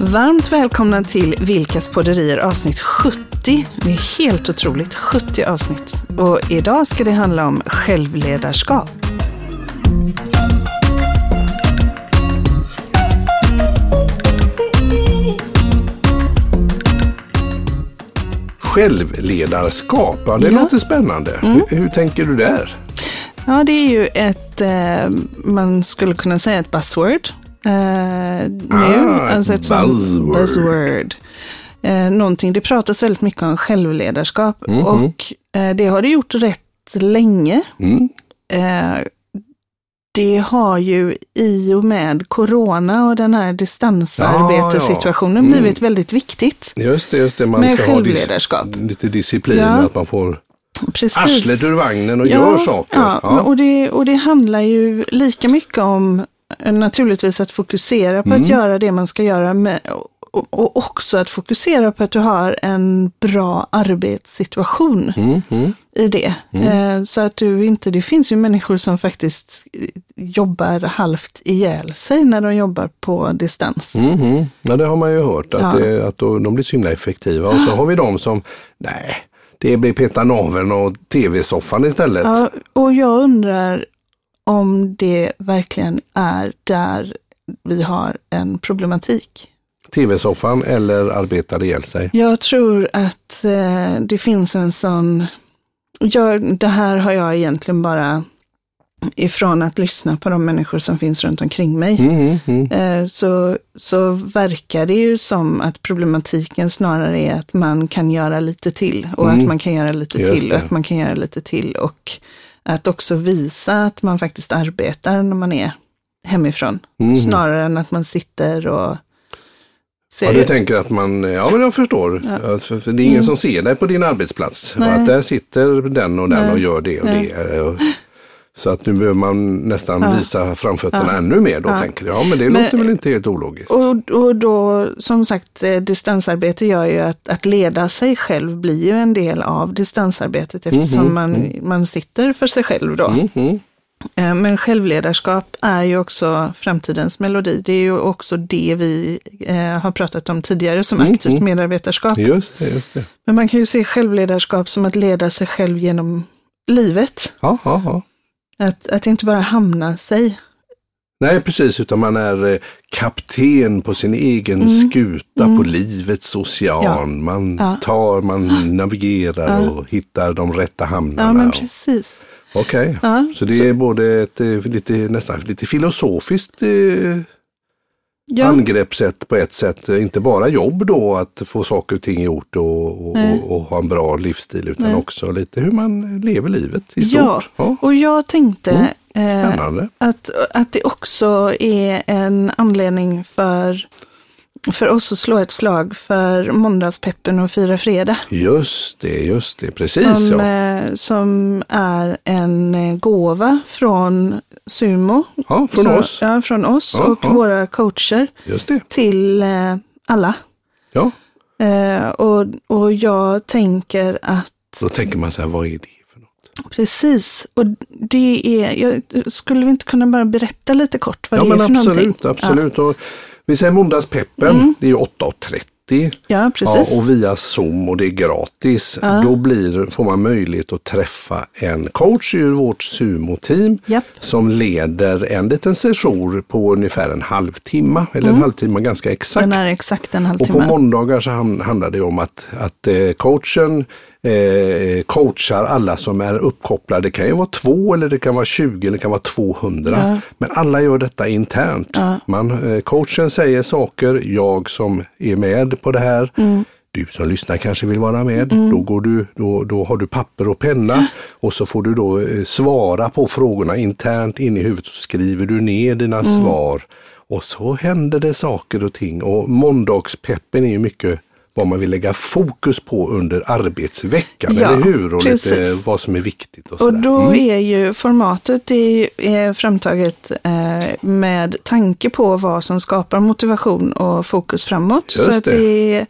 Varmt välkomna till Vilkas podderier avsnitt 70. Det är helt otroligt, 70 avsnitt. Och idag ska det handla om självledarskap. Självledarskap, ja, det Ja. låter spännande. Hur, hur tänker du där? Ja, det är ju ett, eh, man skulle kunna säga ett buzzword. Eh, nu, Ah, alltså ett buzzword. buzzword. Eh, någonting, det pratas väldigt mycket om självledarskap Mhm. och eh, det har det gjort rätt länge. Mm. Eh, det har ju i och med corona och den här distansarbetessituationen Ja, ja. Mm. blivit väldigt viktigt. Just det, just det. Man Med ska ha dis- självledarskap. lite disciplin, Ja. att man får Precis. arslet ur vagnen och gör saker. Ja, Ja. Och, det, och det handlar ju lika mycket om naturligtvis att fokusera på Mm. att göra det man ska göra med, och, och också att fokusera på att du har en bra arbetssituation Mm, mm. i det. Eh, så att du inte, det finns ju människor som faktiskt eh, jobbar halvt ihjäl sig när de jobbar på distans. Mm, mm. Ja, det har man ju hört, att, Ja. det, att de blir så himla effektiva. Och så har vi de som, nej, det blir peta naveln och tv-soffan istället. Ja, och jag undrar om det verkligen är där vi har en problematik. TV-soffan eller arbetar ihjäl sig. Jag tror att eh, det finns en sån, jag, det här har jag egentligen bara ifrån att lyssna på de människor som finns runt omkring mig. Mm, mm, mm. Eh, så, så verkar det ju som att problematiken snarare är att man kan göra lite till och Mm. att man kan göra lite Just till och det. att man kan göra lite till och att också visa att man faktiskt arbetar när man är hemifrån. Mhm. Snarare än att man sitter och ser Ja, du tänker att man, ja men jag förstår. Ja, det är ingen som ser dig på din arbetsplats. Mm. Att där sitter den och den Nej. och gör det och Nej. det. Och, så att nu behöver man nästan Ja. visa framfötterna Ja. ännu mer då Ja. tänker jag. Ja men det Men- låter väl inte helt ologiskt. Och, och då, som sagt, eh, distansarbete gör ju att, att leda sig själv blir ju en del av distansarbetet eftersom Mhm, man, man sitter för sig själv då. Mm, mm. Eh, Men självledarskap är ju också framtidens melodi. Det är ju också det vi eh, har pratat om tidigare som Mm, aktivt mm. medarbetarskap. Just det, just det. Men man kan ju se självledarskap som att leda sig själv genom livet. Ja, ja, ja. Att, att inte bara hamna sig. Nej precis, utan man är eh, kapten på sin egen Mm. skuta Mm. på livets ocean. Ja. Man Ja. tar, man navigerar Ja. och hittar de rätta hamnarna. Ja, men precis. Okej, Ja, så det är både ett eh, lite, nästan lite filosofiskt eh, ja. angreppssätt på ett sätt. Eh, Inte bara jobb då, att få saker och ting gjort och, och, och, och ha en bra livsstil, utan Nej. också lite hur man lever livet i Ja, stort. Ja, och jag tänkte eh, spännande. att, att det också är en anledning för, för oss att slå ett slag för måndagspeppen och fira fredag. Just det, just det, precis som, ja. eh, som är en eh, gåva från Sumo. Ja, från Så- oss. Ja, från oss Ja, och ja. våra coacher Just det. till eh, alla. Ja, och, och jag tänker att då tänker man så här, vad är det? Precis, och det är, jag, skulle vi inte kunna bara berätta lite kort vad Ja, det är men för absolut, någonting? absolut. Och vi säger måndagspeppen, det är ju 8.30. Ja, precis. Ja, och via Zoom och det är gratis. Ja. Då blir, får man möjlighet att träffa en coach ur vårt Sumo-team Japp. som leder en liten session på ungefär en halvtimme, eller en halvtimme ganska exakt. Den är exakt en Och på halvtimme. måndagar så handlar det om att, att eh, coachen eh, coachar alla som är uppkopplade. Det kan ju vara två eller det kan vara 20 eller det kan vara 200. Ja. Men alla gör detta internt. Ja. Man, eh, coachen säger saker, jag som är med på det här. Mm. Du som lyssnar kanske vill vara med. Då, går du, då, då har du papper och penna och så får du då eh, svara på frågorna internt in i huvudet. Så skriver du ner dina Mm. svar och så händer det saker och ting. Och måndagspeppen är ju mycket vad man vill lägga fokus på under arbetsveckan, Ja, eller hur? Och lite precis. vad som är viktigt. Och, Och då Mm. är ju formatet är, är framtaget eh, med tanke på vad som skapar motivation och fokus framåt. Just så att det. det,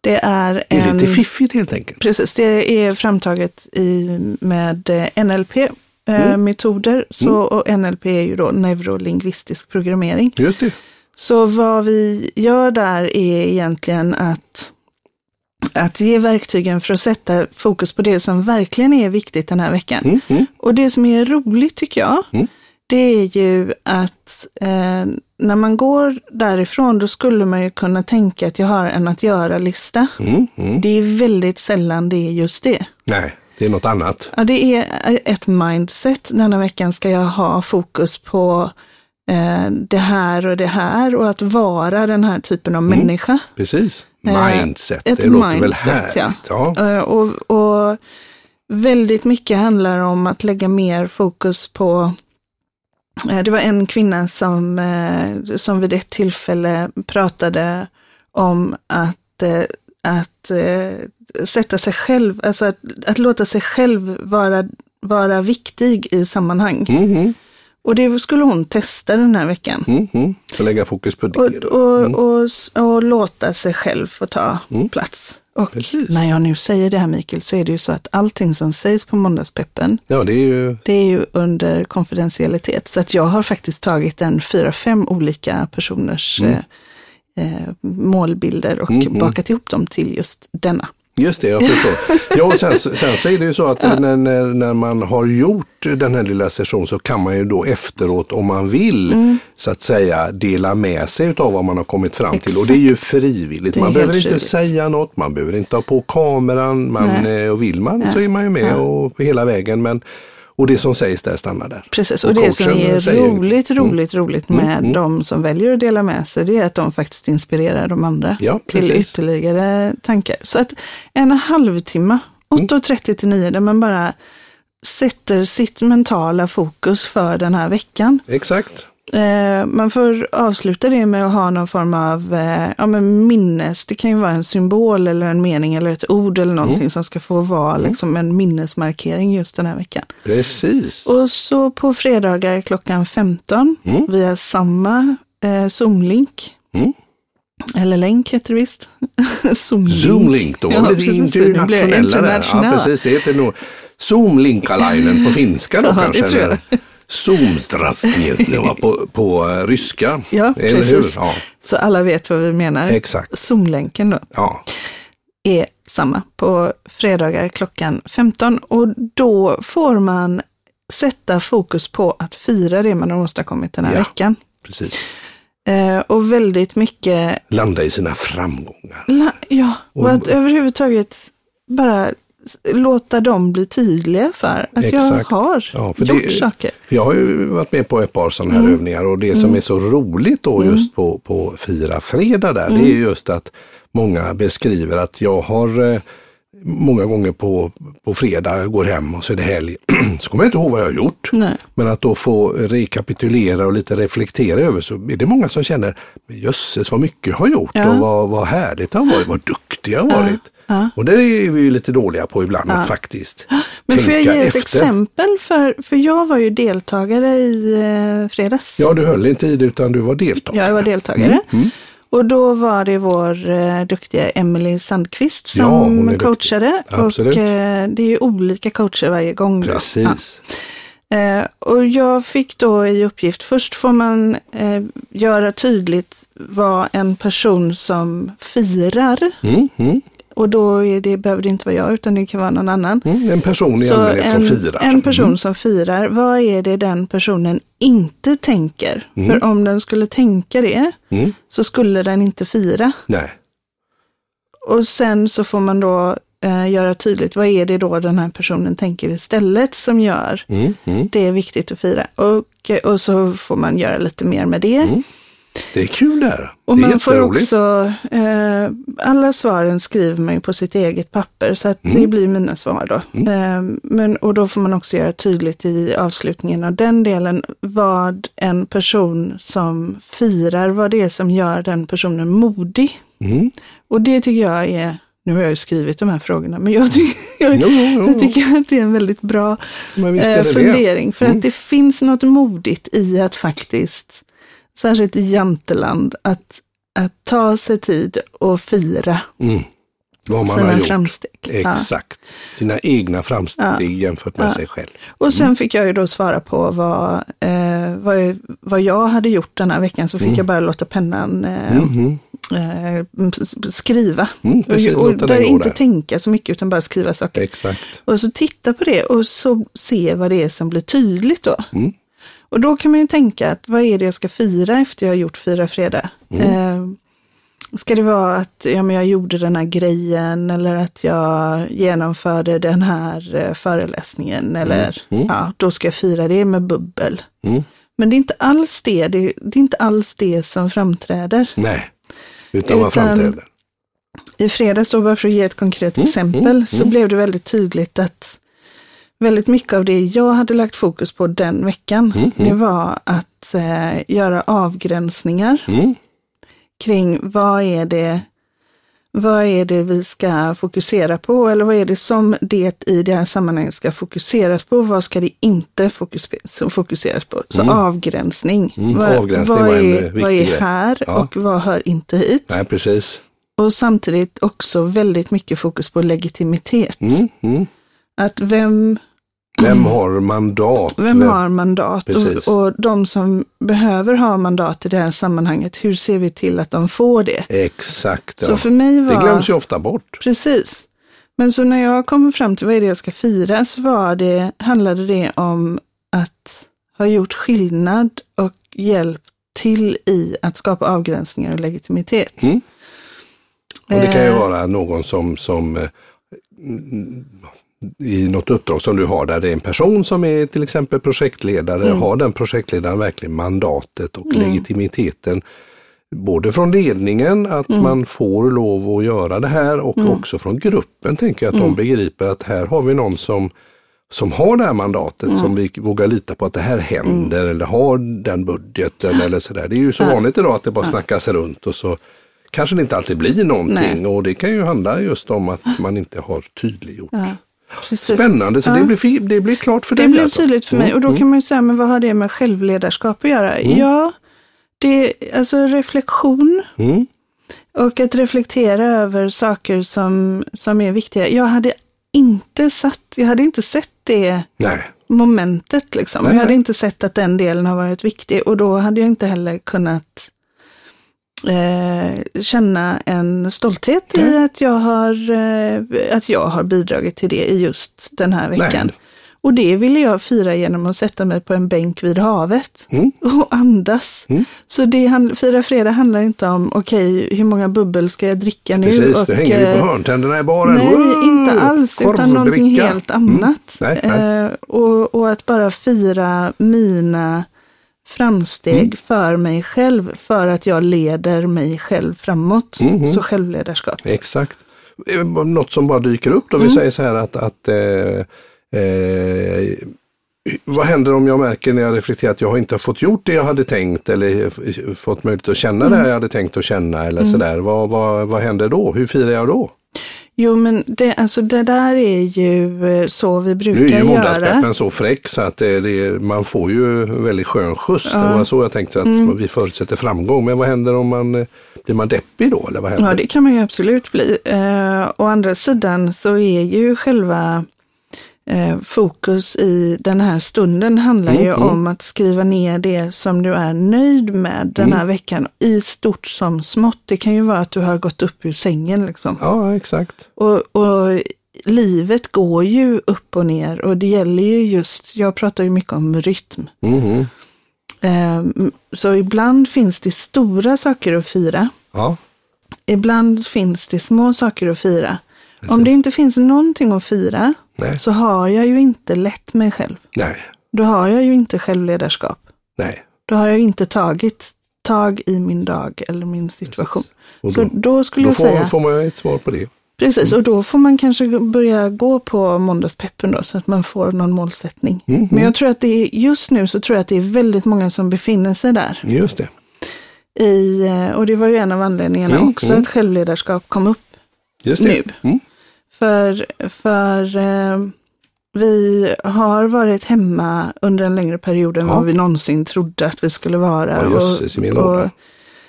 det är Det är en... lite fiffigt helt enkelt. Precis, det är framtaget i, med eh, NLP-metoder. Mm. Så, och NLP är ju då neurolingvistisk programmering. Just det. Så vad vi gör där är egentligen att, att ge verktygen för att sätta fokus på det som verkligen är viktigt den här veckan. Mm, mm, Och det som är roligt tycker jag, Mm. det är ju att eh, när man går därifrån då skulle man ju kunna tänka att jag har en att göra-lista. mm, mm. Det är väldigt sällan det är just det. Nej, det är något annat. Ja, det är ett mindset. Denna veckan ska jag ha fokus på eh, det här och det här och att vara den här typen av människa. Precis. Eh, Mindset, ett det låter väl mindset, härligt. ja. Ja. Eh, och, och väldigt mycket handlar om att lägga mer fokus på eh, det var en kvinna som, eh, som vid ett tillfälle pratade om att, eh, att eh, sätta sig själv, alltså att, att låta sig själv vara, vara viktig i sammanhang. Mm, mm, Och det skulle hon testa den här veckan. mm, mm. Så lägga fokus på det Och, och, Mm. och, och låta sig själv få ta Mm. plats. Och Precis. när jag nu säger det här Mikael så är det ju så att allting som sägs på Måndagspeppen Ja, det är ju... det är ju under konfidentialitet. Så att jag har faktiskt tagit en fyra, fem olika personers Mm. eh, eh, målbilder och Mm, mm. bakat ihop dem till just denna. Just det, jag förstår. ja, och sen, sen så är det ju så att när, när, när man har gjort den här lilla sessionen så kan man ju då efteråt om man vill Mm. så att säga dela med sig av vad man har kommit fram till. Och det är ju frivilligt. Det Man behöver inte frivilligt. säga något, man behöver inte ha på kameran. Man, Nej. eh, och vill man så Nej. är man ju med Ja. och hela vägen. Men, och det som sägs där stannar där. Precis, Och och det som är säger roligt, ingenting. roligt, roligt med de som väljer att dela med sig, det är att de faktiskt inspirerar de andra Ja, till ytterligare tankar. Så att en halvtimme, Mm. 8.30 till 9, där man bara sätter sitt mentala fokus för den här veckan. Exakt. Eh, man får avsluta det med att ha någon form av eh, ja, men minnes. Det kan ju vara en symbol eller en mening eller ett ord eller någonting Mm. som ska få vara liksom, en minnesmarkering just den här veckan. Precis. Och så på fredagar klockan 15 Mm. via samma eh, Zoom-link. Mm. Eller länk heter det visst. Zoom-link. Zoom-link, då var Ja, det precis, internationella det där. Ja, internationella. precis, det heter nog Zoom-linkalainen på finska då Ja, det kanske. tror jag. Eller Zoomstrastnjesneva på, på eh, ryska. Ja, Eller hur? precis. Ja, Så alla vet vad vi menar. exakt. Zoom-länken då Ja. är samma på fredagar klockan 15 och då får man sätta fokus på att fira det man har åstadkommit den här Ja. veckan. Precis. Eh, och väldigt mycket Landa i sina framgångar. La, ja, och Och- att överhuvudtaget bara låta dem bli tydliga för att jag Exakt. har Ja, för gjort det- saker. För jag har ju varit med på ett par sådana här Mm. övningar och det som är så roligt då just på, på Fira fredag där, Mm. det är just att många beskriver att jag har eh, många gånger på, på fredag, jag går hem och så är det helg, så kommer jag inte ihåg vad jag har gjort. Nej. Men att då få rekapitulera och lite reflektera över så är det många som känner, "Men jösses vad mycket jag har gjort Ja. och vad, vad härligt det har varit, vad duktig jag har varit. ja. Och det är vi ju lite dåliga på ibland att faktiskt Men får jag ge ett efter. exempel? För, för jag var ju deltagare i eh, fredags. Ja, du höll inte i det utan du var deltagare. Jag var deltagare. Mm, Och då var det vår eh, duktiga Emily Sandqvist Ja, som duktig. coachade. Absolut. Och eh, det är ju olika coacher varje gång. Ja. Precis. Eh, och jag fick då i uppgift, först får man eh, göra tydligt vad en person som firar, Mm, mm, och då det, behöver det inte vara jag utan det kan vara någon annan. mm. En person i allmänhet en, som firar. en person Mm. som firar, vad är det den personen inte tänker? För om den skulle tänka det Mm. så skulle den inte fira. Nej. Och sen så får man då eh, göra tydligt, vad är det då den här personen tänker istället som gör Mm, mm. det är viktigt att fira. Och, och så får man göra lite mer med det. Mm. Det är kul där. Och det är man får också, eh, alla svaren skriver man ju på sitt eget papper, så att Mm. det blir mina svar då. Eh, men, och då får man också göra tydligt i avslutningen av den delen vad en person som firar, vad det är som gör den personen modig. Mm. Och det tycker jag är, nu har jag ju skrivit de här frågorna, men jag, tycker jag, Jo, jo, jo. jag tycker att det är en väldigt bra eh, fundering. För Mm. att det finns något modigt i att faktiskt, särskilt i janteland, att, att ta sig tid och fira. Mm. Vad man sina har gjort. framsteg. Ja. Exakt. Sina egna framsteg jämfört med Ja. sig själv. Och sen fick jag ju då svara på vad, eh, vad, jag- vad jag hade gjort den här veckan, så fick Mm. jag bara låta pennan eh, eh, s- skriva. Mm, precis, och och där inte där. tänka så mycket utan bara skriva saker. Exakt. Och så titta på det och så se vad det är som blir tydligt då. Mm. Och då kan man ju tänka att vad är det jag ska fira efter jag har gjort Fira Fredag? Mm. Eh, ska det vara att ja, men jag gjorde den här grejen eller att jag genomförde den här eh, föreläsningen eller Mm. ja, då ska jag fira det med bubbel. Mm. Men det är inte alls det, det, det är inte alls det som framträder. Nej, utan vad framträder. I fredags, då, bara för att ge ett konkret Mm, exempel, mm, så mm. blev det väldigt tydligt att väldigt mycket av det jag hade lagt fokus på den veckan, Mm, det var att eh, göra avgränsningar Mm. kring vad är det vad är det vi ska fokusera på eller vad är det som det i det här sammanhanget ska fokuseras på? Vad ska det inte fokus fokuseras på? Så Mm. avgränsning. Mm, Vad, avgränsning vad, är, vad är här Ja. och vad hör inte hit? Nej, precis. Och samtidigt också väldigt mycket fokus på legitimitet. Mm. Att vem, Vem har mandat? vem har mandat? Och, och de som behöver ha mandat i det här sammanhanget, hur ser vi till att de får det? Exakt. Så Ja. för mig var... Det glöms ju ofta bort. Precis. Men så när jag kommer fram till vad är det jag ska fira så var det, handlade det om att ha gjort skillnad och hjälpt till i att skapa avgränsningar och legitimitet. Mm. Och det kan ju Eh. vara någon som, som eh, i något uppdrag som du har där det är en person som är till exempel projektledare. Mm. Har den projektledaren verkligen mandatet och legitimiteten både från ledningen att Mm. man får lov att göra det här och också från gruppen tänker jag att Mm. de begriper att här har vi någon som som har det här mandatet Mm. som vi vågar lita på att det här händer eller har den budgeten eller sådär. Det är ju så vanligt idag att det bara snackas runt och så kanske det inte alltid blir någonting Nej. och det kan ju handla just om att man inte har tydliggjort. Ja, precis. Spännande, så Ja. det, blir, det blir klart för Det dig blev alltså. tydligt för mig och då kan man ju säga, men vad har det med självledarskap att göra? Ja, det är alltså reflektion Mm. och att reflektera över saker som, som är viktiga. Jag hade inte satt, jag hade inte sett det Nej, momentet liksom. Nej, jag hade inte sett att den delen har varit viktig och då hade jag inte heller kunnat eh, känna en stolthet i Nej. att jag, har, eh, att jag har bidragit till det i just den här veckan. Nej. Och det ville jag fira genom att sätta mig på en bänk vid havet Mm. och andas. Mm. Så det hand, Fira fredag handlar inte om, okej, hur många bubbel ska jag dricka nu? precis. och, Du hänger ju eh, på hörntänderna i baren. Nej, Wow! inte alls, utan någonting helt annat. Mm. Nej, nej. Eh, och, och att bara fira mina framsteg Mm. för mig själv, för att jag leder mig själv framåt. Mhm. Så självledarskap. Exakt. Eh, Något som bara dyker upp då. Vi Mm. säger så här att, att eh, eh, vad händer om jag märker när jag reflekterar att jag inte har fått gjort det jag hade tänkt eller fått möjlighet att känna Mm. det jag hade tänkt att känna eller sådär. Vad, vad, vad händer då? Hur firar jag då? Jo, men det, alltså, det där är ju eh, så vi brukar Nu är ju göra. måndagspeppen så fräck så att det, det, man får ju väldigt skön skjuts. Det var så jag tänkte att Mm. vi förutsätter framgång. Men vad händer om man eh, blir man deppig då? Eller vad händer? Ja, det kan man ju absolut bli. Eh, å andra sidan så är ju själva eh, fokus i den här stunden handlar ju Mm, om att skriva ner det som du är nöjd med den Mm. här veckan, i stort som smått. Det kan ju vara att du har gått upp ur sängen liksom. Ja, exakt. Och, och livet går ju upp och ner och det gäller ju just, jag pratar ju mycket om rytm. Eh, så ibland finns det stora saker att fira. Ja, Ibland finns det små saker att fira. Om det inte finns någonting att fira nej, så har jag ju inte lett mig själv. nej, Då har jag ju inte självledarskap. nej. Då har jag inte tagit tag i min dag eller min situation. Och Så då, då skulle då jag får, säga, får man ett svar på det. precis, och då får man kanske börja gå på måndagspeppen då, så att man får någon målsättning. Mhm. Men jag tror att det är, just nu så tror jag att det är väldigt många som befinner sig där. Just det. I, eh, och det var ju en av anledningarna Mm, också mm. att självledarskap kom upp. Nu. Mm. För, för eh, vi har varit hemma under en längre period än Ja. vad vi någonsin trodde att vi skulle vara. Ja, jösses och, låda.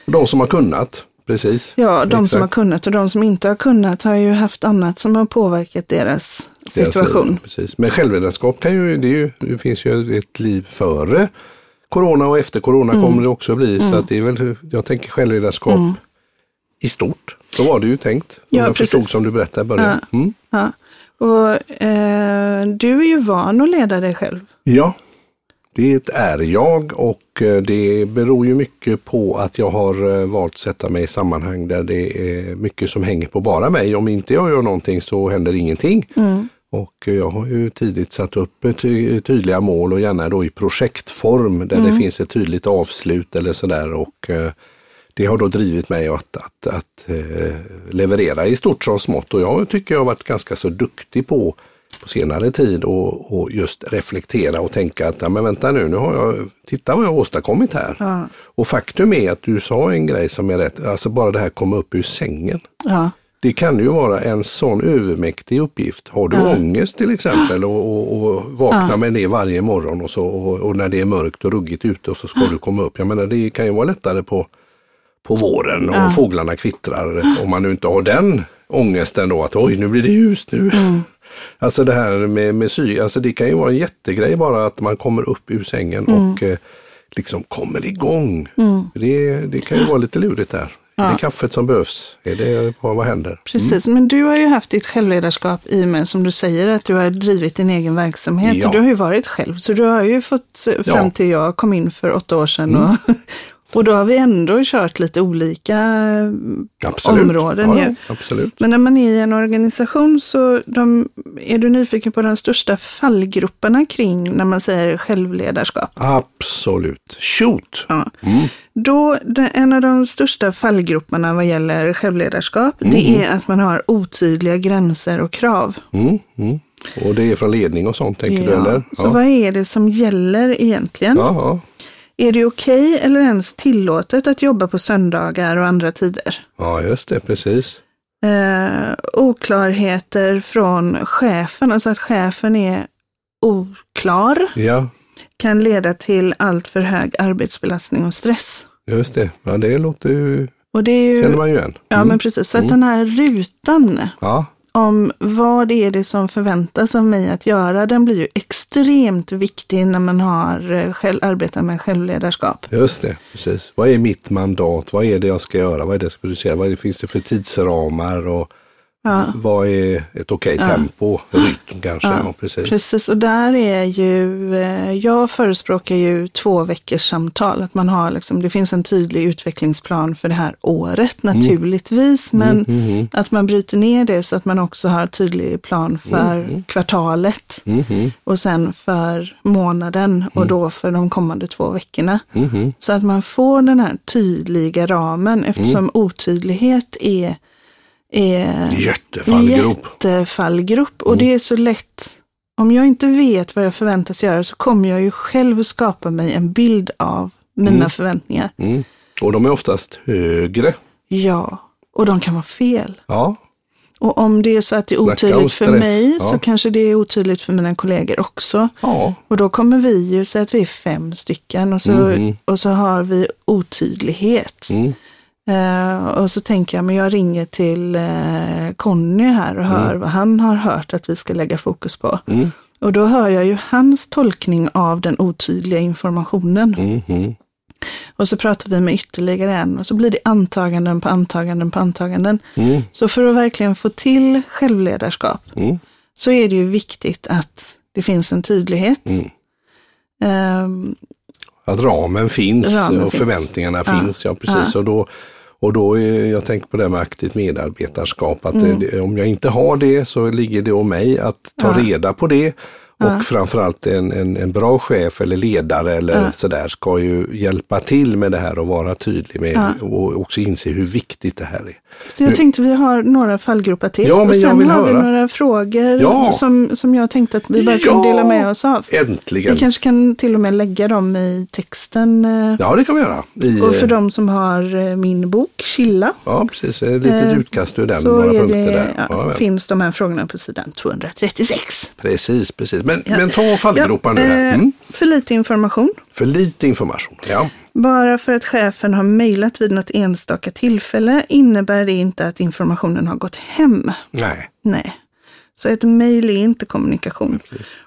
Och de som har kunnat. precis. Ja, de Exakt. som har kunnat och de som inte har kunnat har ju haft annat som har påverkat deras Deras situation. liv, Precis. Men självledarskap kan ju, det, ju, det finns ju ett liv före corona och efter corona Mm. kommer det också bli. Så att det är väl, jag tänker självledarskap i stort. Så var det ju tänkt. Om Ja, jag förstod precis. som du berättade i början. Mm. Ja. Och, eh, du är ju van att leda dig själv. Ja, det är jag och eh, det beror ju mycket på att jag har eh, valt att sätta mig i sammanhang där det är mycket som hänger på bara mig. Om inte jag gör någonting så händer ingenting. Och eh, jag har ju tidigt satt upp ty tydliga mål och gärna då i projektform där det finns ett tydligt avslut eller sådär. Och eh, det har då drivit mig att, att, att eh, leverera i stort som smått och jag tycker jag har varit ganska så duktig på på senare tid och, och just reflektera och tänka att ja, men vänta nu, nu har jag, titta vad jag har åstadkommit här. Ja. Och faktum är att du sa en grej som är rätt, alltså bara det här komma upp ur sängen. Ja. Det kan ju vara en sån övermäktig uppgift. Har du ångest till exempel och, och, och vaknar med det varje morgon och, så, och, och när det är mörkt och ruggigt ute och så ska du komma upp. Jag menar det kan ju vara lättare på, på våren och fåglarna kvittrar. Om man nu inte har den ångesten då att oj nu blir det ljust nu. Alltså det här med, med sy, alltså det kan ju vara en jättegrej bara att man kommer upp ur sängen och eh, liksom kommer igång. Det, det kan ju vara lite lurigt där. Är det kaffet som behövs? Är det, vad, vad händer? Precis, men du har ju haft ditt självledarskap i och med, som du säger, att du har drivit din egen verksamhet. Ja. Du har ju varit själv, så du har ju fått eh, fram Ja. Mm. till jag kom in för åtta år sedan. Och, och då har vi ändå kört lite olika eh, Absolut. områden. Ja, ju. ja, absolut. Men när man är i en organisation så de, är du nyfiken på de största fallgroparna kring när man säger självledarskap? Absolut. Shoot! Ja. Då, det, en av de största fallgroparna vad gäller självledarskap, det är att man har otydliga gränser och krav. Mm, mm. Och det är från ledning och sånt tänker du eller? Så vad är det som gäller egentligen? ja, ja. Är det okej eller ens tillåtet att jobba på söndagar och andra tider? ja, just det, precis. Eh, oklarheter från chefen, alltså att chefen är oklar, Ja, kan leda till allt för hög arbetsbelastning och stress. just det. Ja, det låter ju, Och det är känner ju, man ju igen. ja men precis, så att den här rutan Ja, om vad är det som förväntas av mig att göra, den blir ju extremt viktig när man har eh, själv, arbetar med självledarskap. just det. Precis. Vad är mitt mandat? Vad är det jag ska göra? Vad är det jag ska producera? Vad det, finns det för tidsramar? Och vad är ett okej tempo? Rytm kanske? Ja, precis. Precis, och där är ju, eh, jag förespråkar ju två veckors samtal, att man har liksom, det finns en tydlig utvecklingsplan för det här året naturligtvis, men att man bryter ner det så att man också har tydlig plan för kvartalet. Mhm. och sen för månaden och då för de kommande två veckorna. Så att man får den här tydliga ramen eftersom otydlighet är, är Jättefallgrop. jättefallgrop. Och det är så lätt, om jag inte vet vad jag förväntas göra så kommer jag ju själv skapa mig en bild av mina förväntningar. Mm. Och de är oftast högre. Ja, och de kan vara fel. Ja, Och om det är så att det är Snacka otydligt för mig ja. så kanske det är otydligt för mina kollegor också. ja, Och då kommer vi ju säga att vi är fem stycken och så, och så har vi otydlighet. Mm. Eh, och så tänker jag, men jag ringer till eh, Conny här och hör vad han har hört att vi ska lägga fokus på. Mm. Och då hör jag ju hans tolkning av den otydliga informationen. Mhm. Och så pratar vi med ytterligare en och så blir det antaganden på antaganden på antaganden. Mm. Så för att verkligen få till självledarskap Mm. så är det ju viktigt att det finns en tydlighet. Mm. Ehm, Att ramen finns Ramen och finns. förväntningarna Ja. finns. Ja, precis. Och då, och då är, jag tänker på det här med aktivt medarbetarskap. Att Mm. det, om jag inte har det så ligger det om mig att ta reda på det. Och framförallt en, en, en bra chef eller ledare eller sådär ska ju hjälpa till med det här och vara tydlig med och också inse hur viktigt det här är. Så jag tänkte vi har några fallgropar till. Ja, men och jag sen har vi höra. några frågor Ja. som, som jag tänkte att vi bara kan dela med oss av. Äntligen! Vi kanske kan till och med lägga dem i texten. eh, Ja, det kan vi göra. I, Och för de som har eh, min bok Chilla Ja, precis. Ett litet Eh, utkast ur den. så några punkter det, där. ja, Ja, ja. finns de här frågorna på sidan 236. Precis, precis. Men, men ta fallgropar nu här. eh, Mm. För lite information. För lite information. Ja. Bara för att chefen har mejlat vid något enstaka tillfälle innebär det inte att informationen har gått hem. Nej. Nej. Så ett mejl är inte kommunikation.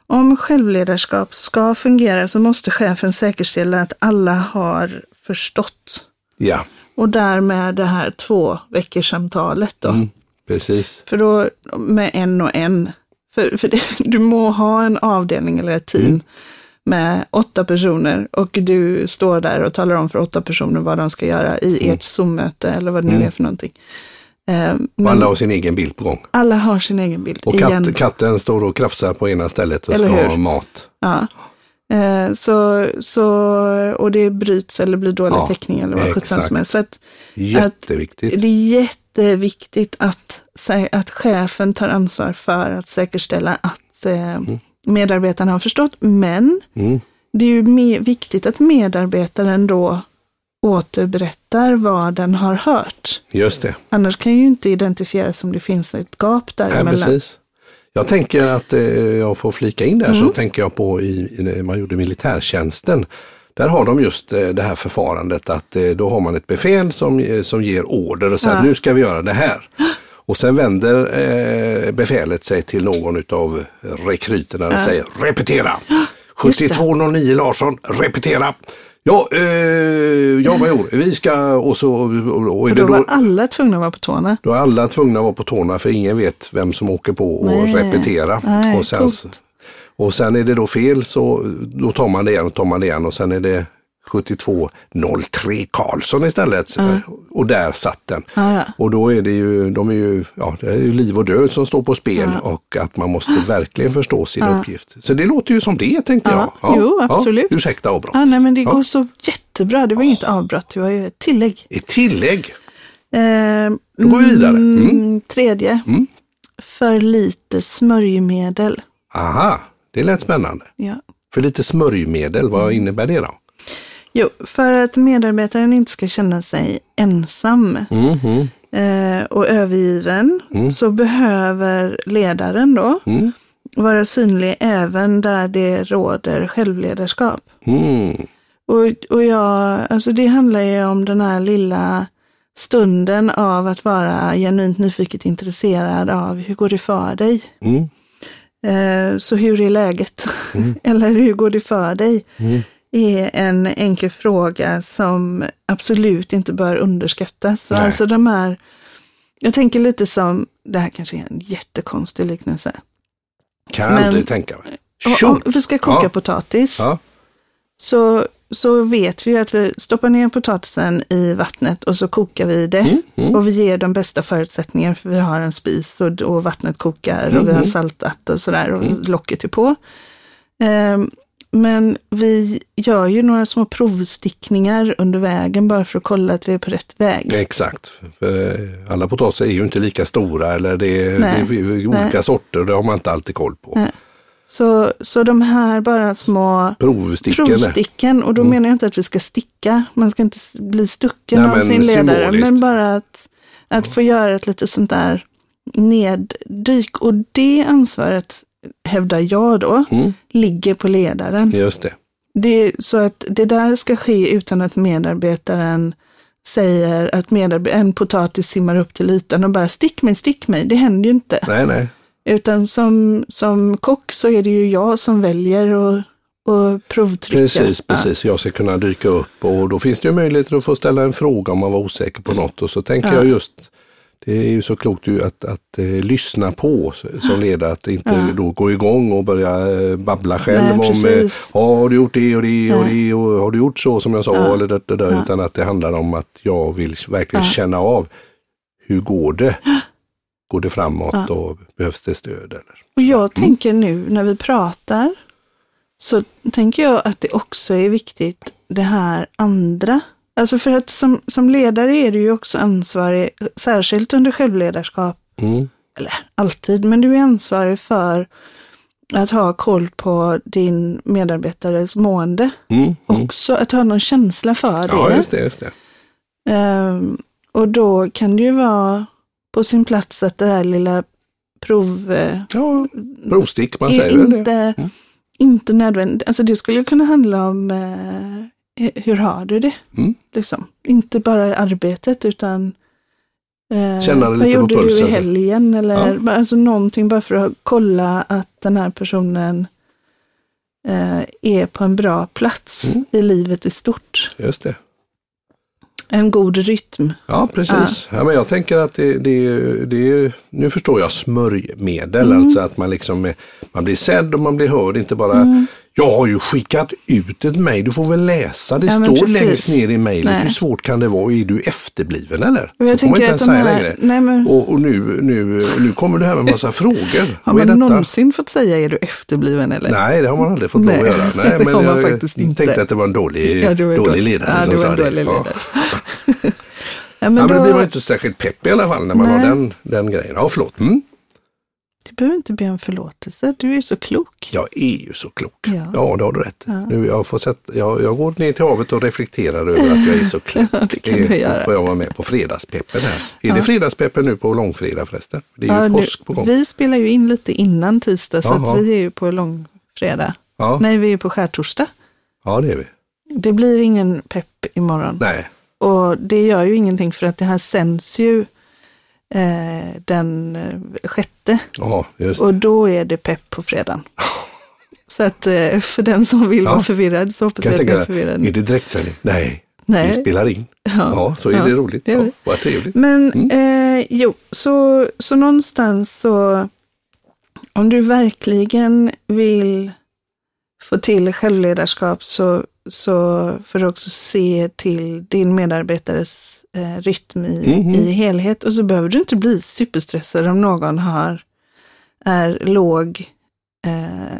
Om självledarskap ska fungera så måste chefen säkerställa att alla har förstått. Ja, Och därmed det här två veckors samtalet då. mm, precis. För då med en och en. För, för det, du må ha en avdelning eller ett team Mm. med åtta personer och du står där och talar om för åtta personer vad de ska göra i Mm. ert Zoom-möte eller vad det nu är för någonting. Eh, Och men alla har sin egen bild på gång. alla har sin egen bild. Och katt, katten står och krafsar på ena stället och Eller ska hur? ha mat. Ja. Eh, så, så, och det bryts eller blir dålig Ja, täckning eller vad sjutton som helst. Så att Jätteviktigt. det är jätteviktigt att, sä- att chefen tar ansvar för att säkerställa att eh, medarbetarna har förstått. Men Mm. det är ju viktigt att medarbetaren då återberättar vad den har hört. Just det. Annars kan ju inte identifieras om det finns ett gap däremellan. precis. Jag tänker att eh, jag får flika in där Mm. så tänker jag på i, i, när man gjorde militärtjänsten. Där har de just eh, det här förfarandet att eh, då har man ett befäl som, eh, som ger order och säger Ja. nu ska vi göra det här. Och sen vänder eh, befälet sig till någon av rekryterna och säger repetera. Just det. 7209 Larsson, repetera. Ja, eh, ja major, vi ska och så och, och är Och då, var alla tvungna att vara på tårna. då är alla tvungna att vara på tårna för ingen vet vem som åker på och Nej. repetera. Nej, och, sen, coolt. Och sen är det då fel så då tar man det igen och tar man det igen och sen är det 7203 Karlsson istället. Och där satt den. Ja, ja. Och då är det ju, de är ju, ja, det är ju liv och död som står på spel och att man måste verkligen förstå sin uppgift. Så det låter ju som det tänkte Ja, jag. jo, absolut. Ja, ursäkta avbrott. Ja, nej, men det Ja. går så jättebra. Det var inget avbrott, det var ju ett tillägg. Ett tillägg. Eh, Då går vi vidare. Mm. mm, Tredje. För lite smörjmedel. Aha, det lät spännande. Ja. För lite smörjmedel, vad Mm. innebär det då? Jo, för att medarbetaren inte ska känna sig ensam Mhm. eh, och övergiven så behöver ledaren då Mm. vara synlig även där det råder självledarskap. Mm. Och, och jag, alltså det handlar ju om den här lilla stunden av att vara genuint nyfiket intresserad av hur går det för dig? Mm. Eh, så hur är läget? Eller hur går det för dig? Mm. är en enkel fråga som absolut inte bör underskattas. Så Nej. alltså de här, jag tänker lite som, det här kanske är en jättekonstig liknelse. Kan Men- aldrig tänka mig. Om, om vi ska koka Ja. potatis Ja. så, så vet vi att vi stoppar ner potatisen i vattnet och så kokar vi det. Mm, mm. Och vi ger de bästa förutsättningarna för vi har en spis och, och vattnet kokar och vi har Mhm. saltat och sådär och Mm. locket är på. Ehm, men vi gör ju några små provstickningar under vägen bara för att kolla att vi är på rätt väg. Exakt. Alla potatisar är ju inte lika stora eller det är, det är olika Nej. sorter. Det har man inte alltid koll på. Nej. Så, så de här bara små Provsticken. provsticken, och då menar jag inte att vi ska sticka, man ska inte bli stucken Mm. Nej, av sin ledare, men bara att, att få göra ett lite sånt där neddyk. Och det ansvaret, hävdar jag då, Mm. ligger på ledaren. Just det. Det, så att det där ska ske utan att medarbetaren säger att en potatis simmar upp till ytan och bara stick mig, stick mig. Det händer ju inte. Nej, nej. Utan som, som kock så är det ju jag som väljer och, och provtrycker. Precis, Ja. precis. Jag ska kunna dyka upp och då finns det ju möjligheter att få ställa en fråga om man var osäker på något. Och så tänker Ja. jag just, det är ju så klokt ju att, att eh, lyssna på som ledare, att inte Ja. då gå igång och börja eh, babbla själv Nej, om, eh, ja, har du gjort det och det och Nej. det och har du gjort så som jag sa Ja. eller det, det där, utan att det handlar om att jag vill verkligen känna av hur går det? Går det framåt Ja. och behövs det stöd? Eller? Och jag tänker nu när vi pratar så tänker jag att det också är viktigt det här andra. Alltså för att som, som ledare är du ju också ansvarig, särskilt under självledarskap, Mm. eller alltid, men du är ansvarig för att ha koll på din medarbetares mående. Mm. Mm. Också att ha någon känsla för det. Ja, just det. Just det. Ehm, och då kan det ju vara på sin plats att det här lilla prov... eh, Ja, provstick, man säger väl det. inte, inte nödvändigt. Alltså det skulle kunna handla om eh, hur har du det? Mm. Liksom. Inte bara arbetet utan eh, Känna vad lite på gjorde du pulsen. i helgen? Eller Ja. alltså någonting bara för att kolla att den här personen eh, är på en bra plats Mm. i livet i stort. Just det. En god rytm. Ja, precis. Ja. men jag tänker att det, det, det nu förstår jag smörjmedel, Mm. alltså att man liksom man blir sedd och man blir hörd, inte bara Mm. Jag har ju skickat ut ett mejl, du får väl läsa, det Ja, står längst ner i mejlet, hur svårt kan det vara, är du efterbliven eller? Jag Så tänker inte ens säga här, längre. nej men, Och, och nu, nu, nu kommer det här med massa frågor. har man någonsin fått säga är du efterbliven eller? Nej, det har man aldrig fått lov att göra. Nej, det men har man jag faktiskt inte. tänkte att det var en dålig, Ja, var dålig ledare ja, som sa det. dålig Ja. ledare. Ja, men Ja, men då, då blir man inte särskilt pepp i alla fall när man Nej. har den, den grejen. Ja, förlåt. Mm. Du behöver inte be om förlåtelse, du är så klok. Jag är ju så klok. Ja. Ja, det har du rätt. Ja. Nu, jag, får sätt, jag, jag går ner till havet och reflekterar över att jag är så klok. det kan du göra. får jag vara med på fredagspeppen här. Är Ja. det fredagspeppen nu på långfredag förresten? Det är ju Ja, påsk på gång. vi spelar ju in lite innan tisdag, så att vi är ju på långfredag. Ja, Nej, vi är på skärtorsdag. ja, det är vi. Det blir ingen pepp imorgon. Nej, Och det gör ju ingenting för att det här sänds ju eh, den eh, sjätte. ja, det. Och då är det pepp på fredagen. Så att eh, för den som vill Ja. vara förvirrad så hoppas jag att jag är förvirrad. är det direktsändning? Nej, Nej. vi spelar in. Ja, så är ja, det roligt. Ja, vad trevligt. Men Mm. eh, jo, så, så någonstans så om du verkligen vill få till självledarskap så, så får du också se till din medarbetares eh, rytm i, Mhm. i helhet. Och så behöver du inte bli superstressad om någon har, är låg, eh,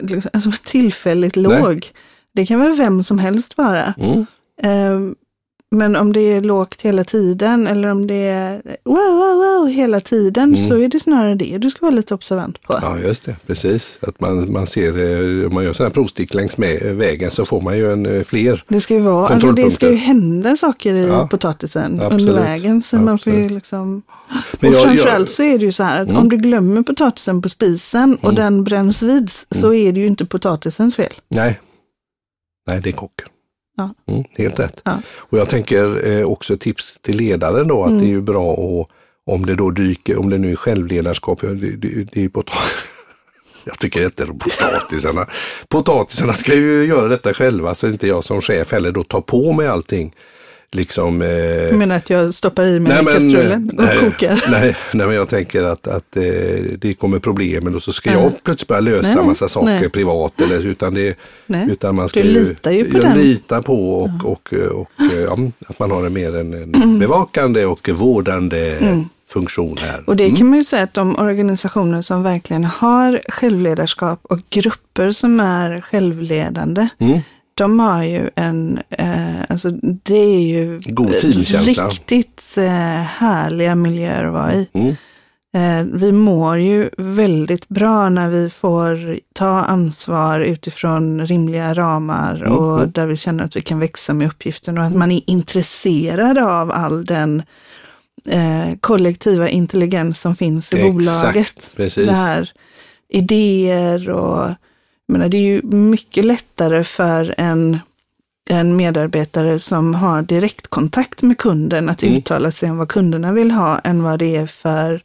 liksom, alltså tillfälligt Nej. låg. Det kan väl vem som helst vara. Mm. Eh, Men om det är lågt hela tiden eller om det är wow, wow, wow hela tiden Mm. så är det snarare det du ska vara lite observant på. Ja, just det. Precis. Att man, man ser, eh, om man gör sådana här provstick längs med vägen så får man ju en eh, fler. Det ska ju vara, alltså det ska ju hända saker i Ja. potatisen Absolut. under vägen. Så man får ju liksom... Men och jag- framförallt jag- så är det ju så här att Mm. om du glömmer potatisen på spisen och Mm. den bränns vid så är det ju inte potatisens fel. Nej, nej det är kocken. Ja. Mm, helt rätt. Ja. Och jag tänker eh, också tips till ledaren då att Mm. det är ju bra att om det då dyker, om det nu är självledarskap, det, det, det är ju Jag tycker inte potatisarna. Potatisarna ska ju göra detta själva så inte jag som chef heller då tar på mig allting. Liksom, eh, Jag menar att jag stoppar i mig Nej, kastrullen och nej, kokar. Nej, nej, men jag tänker att, att eh, det kommer problem och så ska Ja. jag plötsligt börja lösa Nej, massa saker nej. privat. Eller, utan, det, Nej. utan man ska Du litar ju på jag den. litar på och, och, och, ja, att man har en mer en, en bevakande och vårdande funktion här. Och det kan man ju säga att de organisationer som verkligen har självledarskap och grupper som är självledande, Mm. De har ju en, eh, alltså det är ju God riktigt eh, härliga miljöer att vara i. Mm. Eh, vi mår ju väldigt bra när vi får ta ansvar utifrån rimliga ramar Mm, och mm. där vi känner att vi kan växa med uppgiften och att man är intresserad av all den eh, kollektiva intelligens som finns i Exakt, bolaget. precis. Det här idéer och menar, det är ju mycket lättare för en, en medarbetare som har direktkontakt med kunden att Mm. uttala sig om vad kunderna vill ha än vad det är för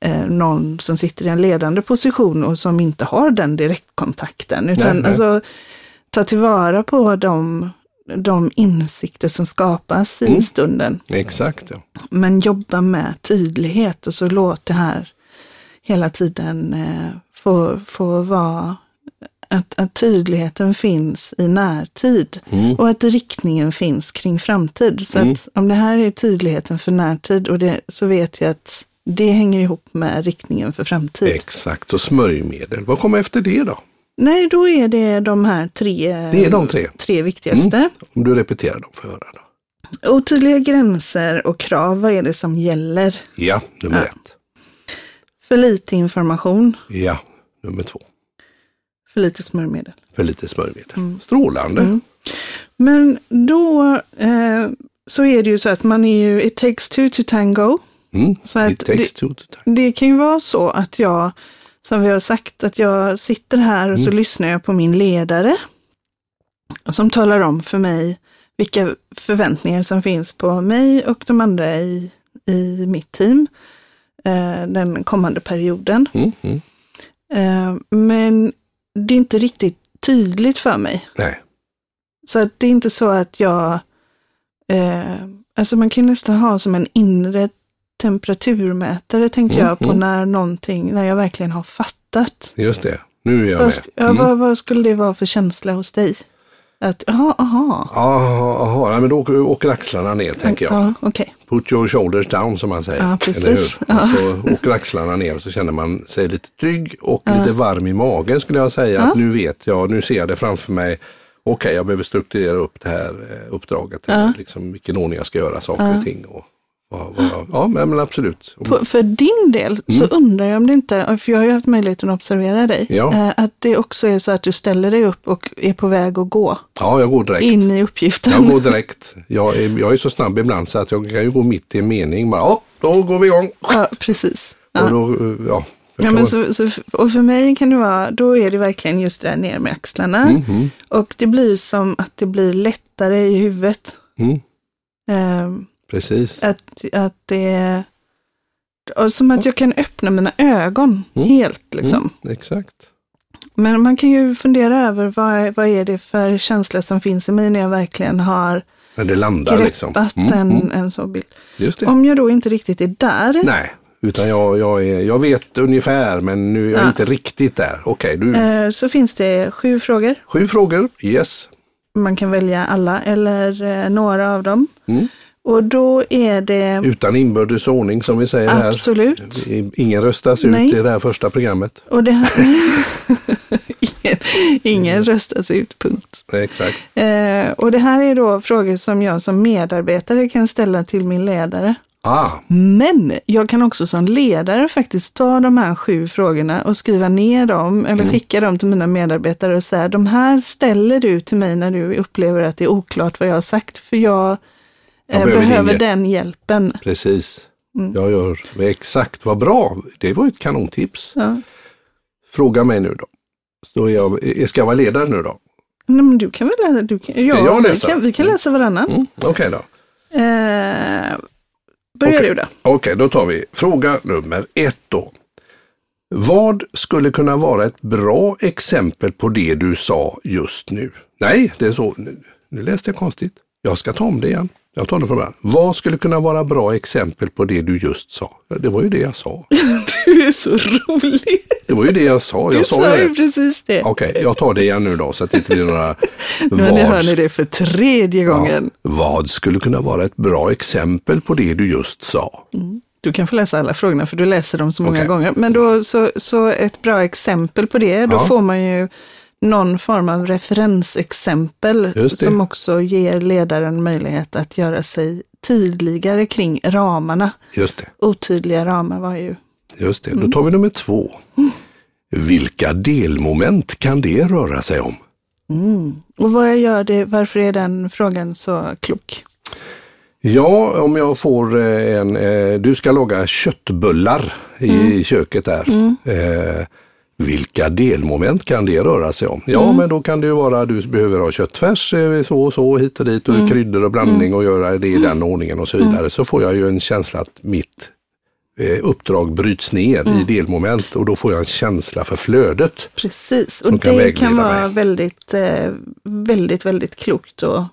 eh, någon som sitter i en ledande position och som inte har den direktkontakten. Utan Nej, nej. alltså ta tillvara på de, de insikter som skapas i Mm. stunden. Exakt, ja. Men jobba med tydlighet och så låt det här hela tiden eh, få, få vara att, att tydligheten finns i närtid Mm. och att riktningen finns kring framtid. Så Mm. att om det här är tydligheten för närtid och det, så vet jag att det hänger ihop med riktningen för framtid. Exakt, så smörjmedel. Vad kommer efter det då? Nej, då är det de här tre, Det är de tre. tre viktigaste. Om du repeterar dem för höra då. Otydliga gränser och krav, vad är det som gäller? Ja, nummer Ja. ett. För lite information, Ja, nummer två. För lite smörjmedel. För lite smörjmedel. Strålande. Mm. Men då eh, så är det ju så att man är ju, it takes two to tango. Mm. Så att It takes two to tango. Det kan ju vara så att jag, som vi har sagt, att jag sitter här och så Mm. lyssnar jag på min ledare. som talar om för mig vilka förväntningar som finns på mig och de andra i, i mitt team eh, den kommande perioden. Mm, mm. Eh, men det är inte riktigt tydligt för mig. Nej. Så att det är inte så att jag, eh, alltså man kan nästan ha som en inre temperaturmätare tänker Mm, jag på mm. när någonting, när jag verkligen har fattat. Just det. Nu är jag Vad, med. sk- ja, Mm. vad, vad skulle det vara för känsla hos dig? Att, aha. Jaha, aha, ja, men då åker, åker axlarna ner tänker jag. Ja, okej. Put your shoulders down som man säger. Ja, precis. Eller hur? Ja. Och så åker axlarna ner och så känner man sig lite trygg och lite varm i magen skulle jag säga. Att nu vet jag, nu ser jag det framför mig. Okej, jag behöver strukturera upp det här eh, uppdraget. Ja. Liksom, vilken ordning jag ska göra saker och ting. Och, jag, ja, men, absolut. På, för din del så undrar jag om det inte, för jag har ju haft möjligheten att observera dig, Ja. eh, att det också är så att du ställer dig upp och är på väg att gå Ja, jag går direkt. in i uppgiften. Jag går direkt. Jag är, jag är så snabb ibland så att jag kan ju gå mitt i en mening. Bara, ja, då går vi igång. Ja, precis. Och Ja. då, eh, ja, Ja, men så, så, och för mig kan det vara, då är det verkligen just det där ner med axlarna. Mhm. Och det blir som att det blir lättare i huvudet. Mm, Ehm, precis. att, att det och som att jag kan öppna mina ögon Mm. helt liksom. Mm, exakt. Men man kan ju fundera över vad, vad är det för känsla som finns i mig när jag verkligen har När det landar greppat liksom. Mm, en, mm, en så bild. just det. Om jag då inte riktigt är där, Nej, utan jag, jag, är, jag vet ungefär men nu är jag Ja. inte riktigt där. Okej, du, eh, så finns det sju frågor. sju frågor. Yes. Man kan välja alla eller eh, några av dem. Mm. Och då är det Utan inbördes ordning som vi säger här. absolut. Ingen röstas ut Nej. i det här första programmet. Och det här, ingen, ingen röstas ut, punkt. Exakt. Eh, och det här är då frågor som jag som medarbetare kan ställa till min ledare. Ah, Men jag kan också som ledare faktiskt ta de här sju frågorna och skriva ner dem eller skicka dem till mina medarbetare och säga de här ställer du till mig när du upplever att det är oklart vad jag har sagt för jag, behöver din behöver hjälp." den hjälpen. precis. Mm. Jag gör exakt. Vad bra. Det var ett kanontips. Ja. Fråga mig nu då. Så jag, ska jag vara ledare nu då? Nej, men du kan väl läsa? Du kan, ja, jag vi läsa? kan, vi kan läsa varannan. Mm. Okej då. Eh, börjar Okej. du då? Okej, då tar vi fråga nummer ett då. Vad skulle kunna vara ett bra exempel på det du sa just nu? Nej, det är så. Nu, nu läste jag konstigt. Jag ska ta om det igen. Jag tar det från början. Vad skulle kunna vara bra exempel på det du just sa? Ja, Det var ju det jag sa. Du är så rolig. Det var ju det jag sa. Du Jag sa sa ju precis det. Okej, jag tar det igen nu då så att det inte blir några... Nu ni, hör vad- ni det för tredje gången. Vad skulle kunna vara ett bra exempel på det du just sa? Du kan få läsa alla frågorna för du läser dem så många Okej. gånger. Men då så, så ett bra exempel på det, då Ja. får man ju någon form av referensexempel som också ger ledaren möjlighet att göra sig tydligare kring ramarna. Just det. Otydliga ramar var ju Just det, då tar vi nummer två. Vilka delmoment kan det röra sig om? Och vad jag gör det, varför är den frågan så klok? Ja, om jag får eh, en, eh, du ska laga köttbullar i köket där. Eh, vilka delmoment kan det röra sig om? Ja, men då kan det ju vara du behöver ha köttfärs eh, så och så hit och dit och kryddor och blandning och göra det i den ordningen och så vidare. Så får jag ju en känsla att mitt eh, uppdrag bryts ner i delmoment och då får jag en känsla för flödet. Precis, och kan det kan vara mig. väldigt, eh, väldigt, väldigt klokt att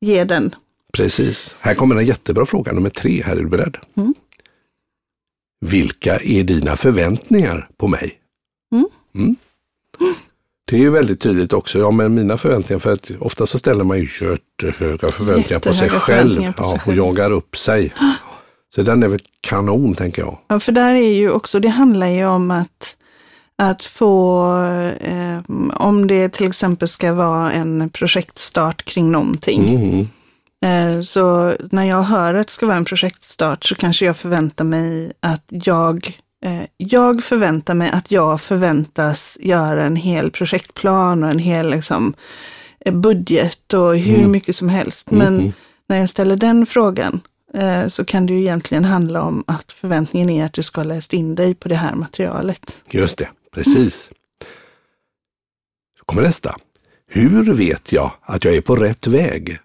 ge den. Precis. Här kommer en jättebra fråga, nummer tre. Här är du beredd? Mm. Vilka är dina förväntningar på mig? Mm. Mm. Det är ju väldigt tydligt också. Ja, men mina förväntningar, för att ofta så ställer man ju jättehöga förväntningar på sig själv på ja, sig och själv. jagar upp sig. Så den är väl kanon, tänker jag. Ja, för där är ju också, det handlar ju om att, att få, eh, om det till exempel ska vara en projektstart kring någonting. Mhm. Eh, så när jag hör att det ska vara en projektstart så kanske jag förväntar mig att jag jag förväntar mig att jag förväntas göra en hel projektplan och en hel liksom, eh, budget och hur Mm. mycket som helst. Men Mhm. när jag ställer den frågan eh, så kan det ju egentligen handla om att förväntningen är att du ska ha läst in dig på det här materialet. Just det, precis. Så kommer nästa. Hur vet jag att jag är på rätt väg?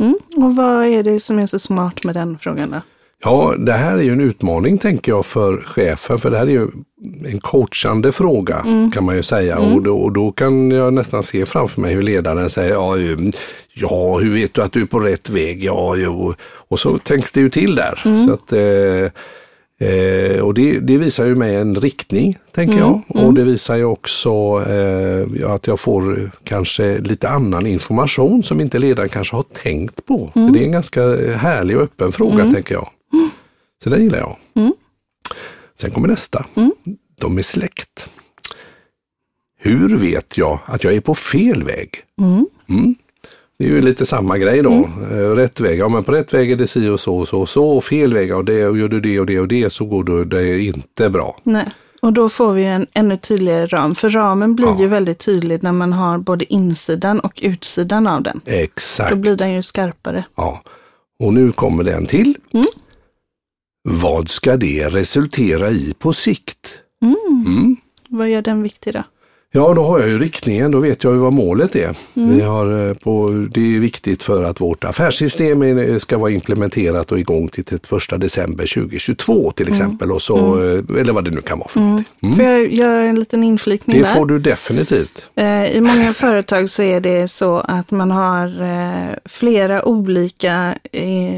Mm. Och vad är det som är så smart med den frågan då? Ja, det här är ju en utmaning tänker jag för chefen, för det här är ju en coachande fråga mm. kan man ju säga. Mm. Och, då, och, då, kan jag nästan se framför mig hur ledaren säger, ja, ja hur vet du att du är på rätt väg? Ja, jo. Och så tänks det ju till där. Mm. Så att, eh, Eh, och det, det, visar ju mig en riktning, tänker mm, jag. Och mm. det visar ju också eh, att jag får kanske lite annan information som inte ledaren kanske har tänkt på. Mm. Det är en ganska härlig och öppen fråga, tänker jag. Så den gillar jag. Mm. Sen kommer nästa. Mm. De är släkt. Hur vet jag att jag är på fel väg? Det är ju lite samma grej då. Mm. Eh, rätt väg, ja men på rätt väg är det si och så och så och så. Och fel väg, ja det, och gör du det och det och det så går det inte bra. Nej. Och då får vi en ännu tydligare ram. För ramen blir ja. ju väldigt tydlig när man har både insidan och utsidan av den. Exakt. Då blir den ju skarpare. Ja. Och nu kommer den till. Mm. Vad ska det resultera i på sikt? Mm. Mm. Vad gör den viktig då? Ja, då har jag ju riktningen, då vet jag ju vad målet är. Mm. Vi har eh, på, det är viktigt för att vårt affärssystem ska vara implementerat och igång till 1 december 2022 till mm. exempel. Och så, mm. Eh, eller vad det nu kan vara för mm. mm. Får jag göra en liten inflikning det där? Får du definitivt. Eh, I många företag så är det så att man har flera olika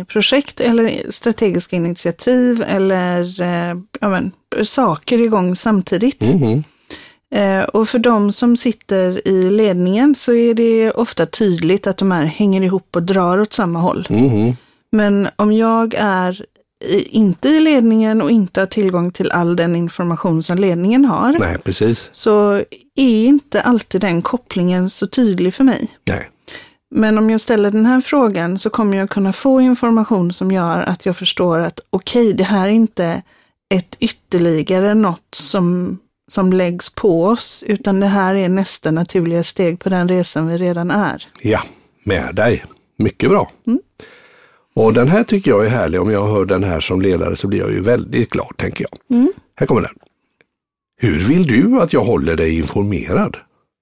projekt eller strategiska initiativ eller ja, men, saker igång samtidigt. Eh, och för de som sitter i ledningen så är det ofta tydligt att de här hänger ihop och drar åt samma håll. Mm. Men om jag är inte i ledningen och inte har tillgång till all den information som ledningen har. Nej, precis. Så är inte alltid den kopplingen så tydlig för mig. Nej. Men om jag ställer den här frågan så kommer jag kunna få information som gör att jag förstår att okej, okay, det här är inte ett ytterligare något som som läggs på oss, utan det här är nästa naturliga steg på den resan vi redan är. Ja, med dig. Mycket bra. Mm. Och den här tycker jag är härlig. Om jag hör den här som ledare så blir jag ju väldigt glad, tänker jag. Mm. Här kommer den. Hur vill du att jag håller dig informerad?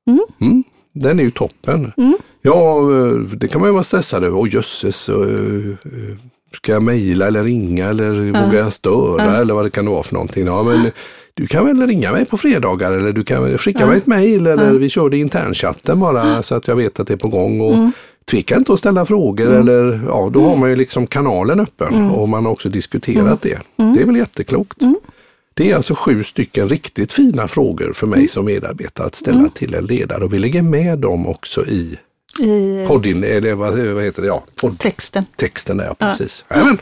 Mm. Mm. Den är ju toppen. Mm. Ja, det kan man ju vara stressad över. Åh jösses, eh, eh, ska jag mejla eller ringa eller ja. vågar jag störa ja. eller vad det kan vara för någonting. Ja, men du kan väl ringa mig på fredagar eller du kan skicka ja. mig ett mejl eller ja. vi kör det i internchatten bara så att jag vet att det är på gång. Och mm. Tveka inte att ställa frågor mm. eller ja, då har man ju liksom kanalen öppen mm. och man har också diskuterat det. Mm. Det är väl jätteklokt. Mm. Det är alltså sju stycken riktigt fina frågor för mig mm. som medarbetare att ställa till en ledare och vi lägger med dem också i i poddin, eller vad, vad heter det? Ja, podd, texten. Texten, ja precis. Ja.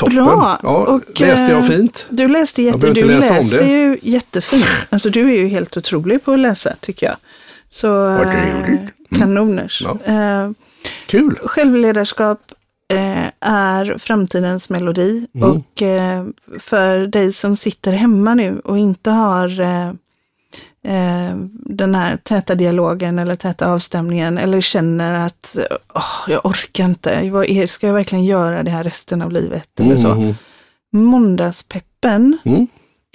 Toppen. Bra. Ja, och, läste jag eh, fint? Du läste jätte, du läser ju jättefint. Alltså du är ju helt otrolig på att läsa tycker jag. Så eh, mm. kanoners. Ja. Eh, Kul! Självledarskap eh, är framtidens melodi. Mm. Och eh, för dig som sitter hemma nu och inte har eh, den här täta dialogen eller täta avstämningen eller känner att oh, jag orkar inte, ska jag verkligen göra det här resten av livet eller så. Mm. Måndagspeppen mm.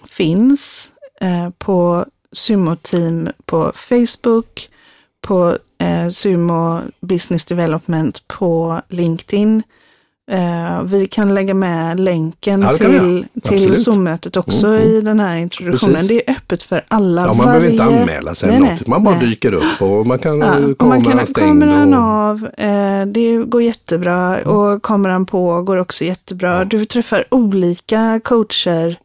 finns eh, på Sumo-team på Facebook, på eh, Sumo Business Development på LinkedIn. Uh, vi kan lägga med länken ja, till, till Zoom-mötet också mm, mm. i den här introduktionen. Precis. Det är öppet för alla. Ja, man varje... behöver inte anmäla sig. Nej, nej, man bara nej. dyker upp och man kan ja, och man kan kameran och... av. Uh, det går jättebra mm. och kameran på går också jättebra. Du träffar olika coacher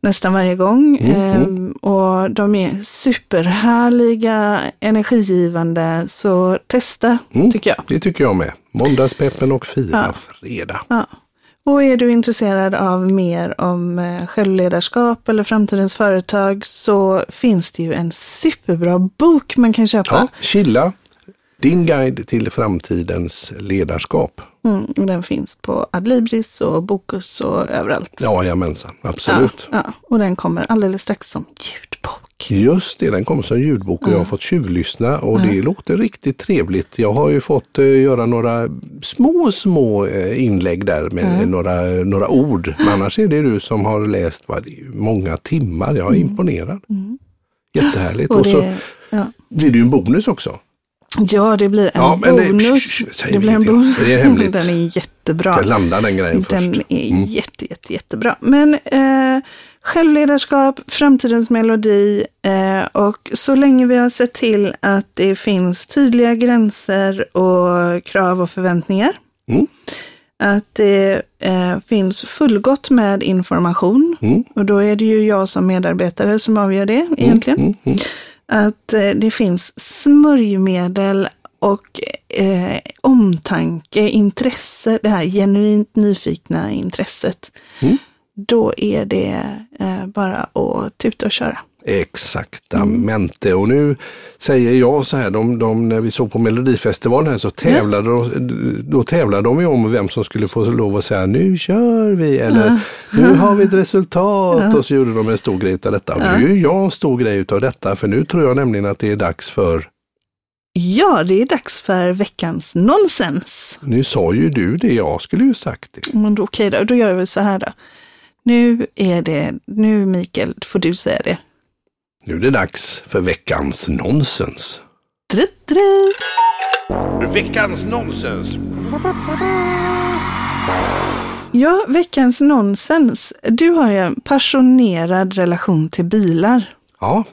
nästan varje gång. Mm, mm. Ehm, och de är superhärliga, energigivande, så testa mm, tycker jag. Det tycker jag med. Måndagspeppen och fira ja. fredag. Ja. Och är du intresserad av mer om eh, självledarskap eller framtidens företag så finns det ju en superbra bok man kan köpa. Ja, Chilla, din guide till framtidens ledarskap. Mm, och den finns på Adlibris och Bokus och överallt. Ja, jajamensan, absolut. Ja, ja, och den kommer alldeles strax som ljudbok. Just det, den kommer som ljudbok och jag har fått tjuvlyssna och det låter riktigt trevligt. Jag har ju fått uh, göra några små, små uh, inlägg där med några, några ord. Men annars är det du som har läst vad, många timmar. Jag är mm. imponerad. Mm. Jättehärligt. Och, det... och så blir det ju en bonus också. Ja, det blir en Ja, det- bonus. sh- sh- säg det blir en bonus. Det är hemligt. Den är jättebra. Ska landa den grejen Den först. är Mm. jätte, jätte, jättebra. Men eh, självledarskap, framtidens melodi eh, och så länge vi har sett till att det finns tydliga gränser och krav och förväntningar. Mm. Att det eh, finns fullgott med information. Mm. Och då är det ju jag som medarbetare som avgör det egentligen. Att eh, det finns smörjmedel och eh, omtanke, intresse, det här genuint nyfikna intresset. Mm. Då är det eh, bara att tuta och köra. Exaktamente. Och nu säger jag så här, de, de, när vi såg på Melodifestivalen här så tävlade, de, då tävlade de ju om vem som skulle få lov att säga nu kör vi eller nu har vi ett resultat och så gjorde de en stor grej av detta. Och nu är jag en stor grej av detta för nu tror jag nämligen att det är dags för, Ja, det är dags för veckans nonsens. nu sa ju du det, jag skulle ju sagt det. Men då, okej då, då gör vi så här då. Nu är det, nu Mikael, får du säga det. Nu är det dags för veckans nonsens. Drutt. Veckans nonsens! Ja, veckans nonsens. Du har ju en passionerad relation till bilar. Ja,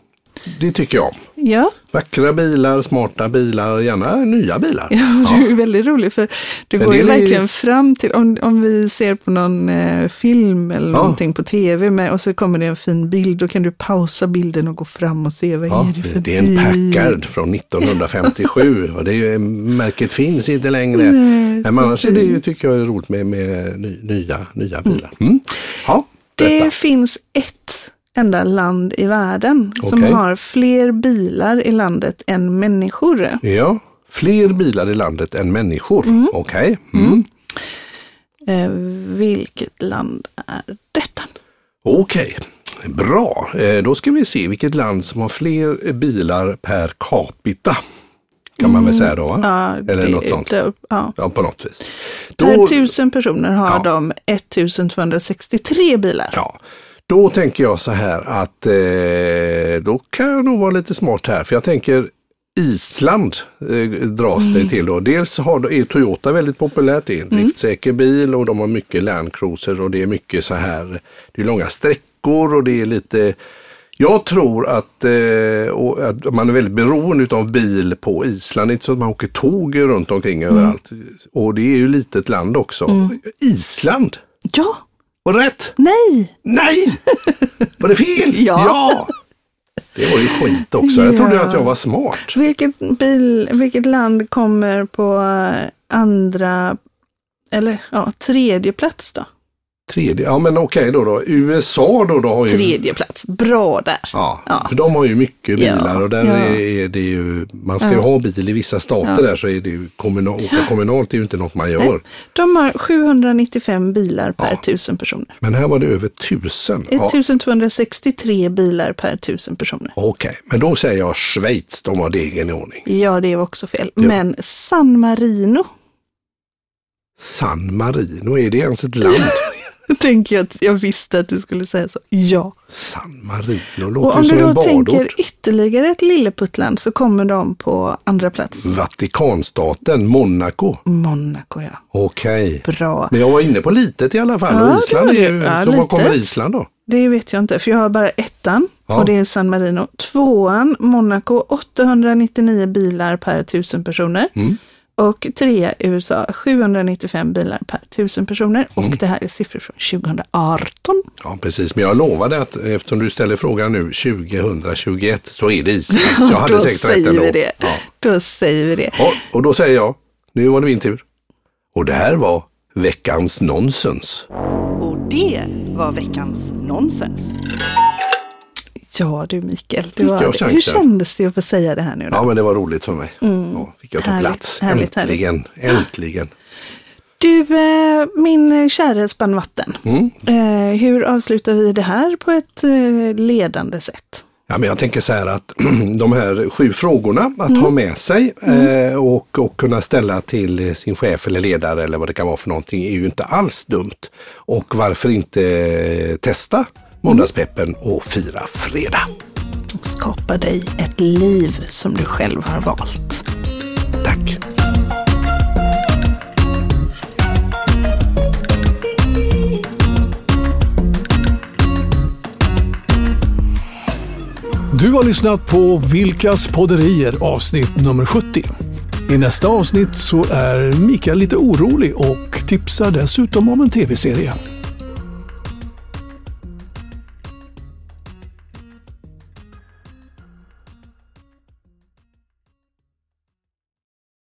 det tycker jag. Ja, Vackra bilar, smarta bilar, gärna nya bilar. Ja, det är väldigt roligt för du går ju är- verkligen fram till, om, om vi ser på någon eh, film eller Ja. någonting på tv med, och så kommer det en fin bild, då kan du pausa bilden och gå fram och se vad Ja, är det för det är en. Packard från 1957 och det är märket finns inte längre. Nej, Men annars är det ju, tycker jag är roligt med, med ny, nya, nya bilar. Mm. Ja, Det finns ett enda land i världen som Okej. har fler bilar i landet än människor. Ja, fler bilar i landet än människor. Okej. Mm. Eh, vilket land är detta? Okej, bra. Eh, Då ska vi se vilket land som har fler bilar per capita. Kan man väl säga då? Ja, Eller det- något sånt. det- Ja. Ja, på något vis. Per tusen personer har Ja. de 1263 bilar. Ja, då tänker jag så här att eh, då kan jag nog vara lite smart här. För jag tänker Island eh, dras Mm. det till då. Dels har, är Toyota väldigt populärt, det är en Mm. driftsäker bil och de har mycket Land Cruiser och det är mycket så här, det är långa sträckor och det är lite jag tror att, eh, att man är väldigt beroende av bil på Island. Det är inte så att man åker tåg runt omkring Mm. överallt. Och det är ju ett litet land också. Island, Ja, var det rätt? nej, Nej! Var det fel? Ja. Det var ju skit också. Jag trodde Ja. att jag var smart. Vilket, bil, vilket land kommer på andra, eller ja, tredje plats då? Tredje, ja men okej då, då. USA då, då har ju... Tredje plats, bra där. Ja, Ja. för de har ju mycket Ja, bilar och där ja. är, det ju, man ska ju Ja. ha bil i vissa stater där så är det ju kommunal, åka kommunalt är ju inte något man gör. De har 795 bilar per Ja. tusen personer. Men här var det över tusen. Ja, 1263 bilar per tusen personer. Okej, men då säger jag Schweiz, de har degen i ordning. Ja, det är också fel. Men San Marino San Marino, är det ens ett land? tänker jag att jag visste att du skulle säga så. Ja. San Marino Och låter om ju du som en då tänker ytterligare ett lilleputtland så kommer de på andra plats. Vatikanstaten, Monaco. Monaco, ja. Okej. Bra. Men jag var inne på litet i alla fall. Ja, och det Island var är ju, Ja, så vad kommer. Island då? Det vet jag inte, för jag har bara ettan Ja. och det är San Marino. Tvåan, Monaco, 899 bilar per tusen personer. Mm. Och trea, USA, 795 bilar per tusen personer. Mm. Och det här är siffror från 2018. Ja, precis. Men jag lovade att eftersom du ställer frågan nu 2021 så är det Island. Så jag hade säkert rätt ändå. det. Ja. Då säger vi det. Ja, och då säger jag, nu var det min tur. Och det här var veckans nonsens. Och det var veckans nonsens. Ja du Mikael, Fick var det. hur kändes det att få säga det här nu då? Ja, men det var roligt för mig. Ja, fick jag ta Mm. Härligt, plats. härligt, äntligen, äntligen. Du, eh, min kära spannvatten. Mm. Eh, hur avslutar vi det här på ett eh, ledande sätt? Ja, men jag tänker så här att de här sju frågorna att Mm. ha med sig eh, och, och kunna ställa till sin chef eller ledare eller vad det kan vara för någonting är ju inte alls dumt. Och varför inte testa måndagspeppen och fira fredag? skapa dig ett liv som du själv har valt. Tack! Du har lyssnat på Vilkas podderier avsnitt nummer 70. I nästa avsnitt så är Mikael lite orolig och tipsar dessutom om en tv-serie.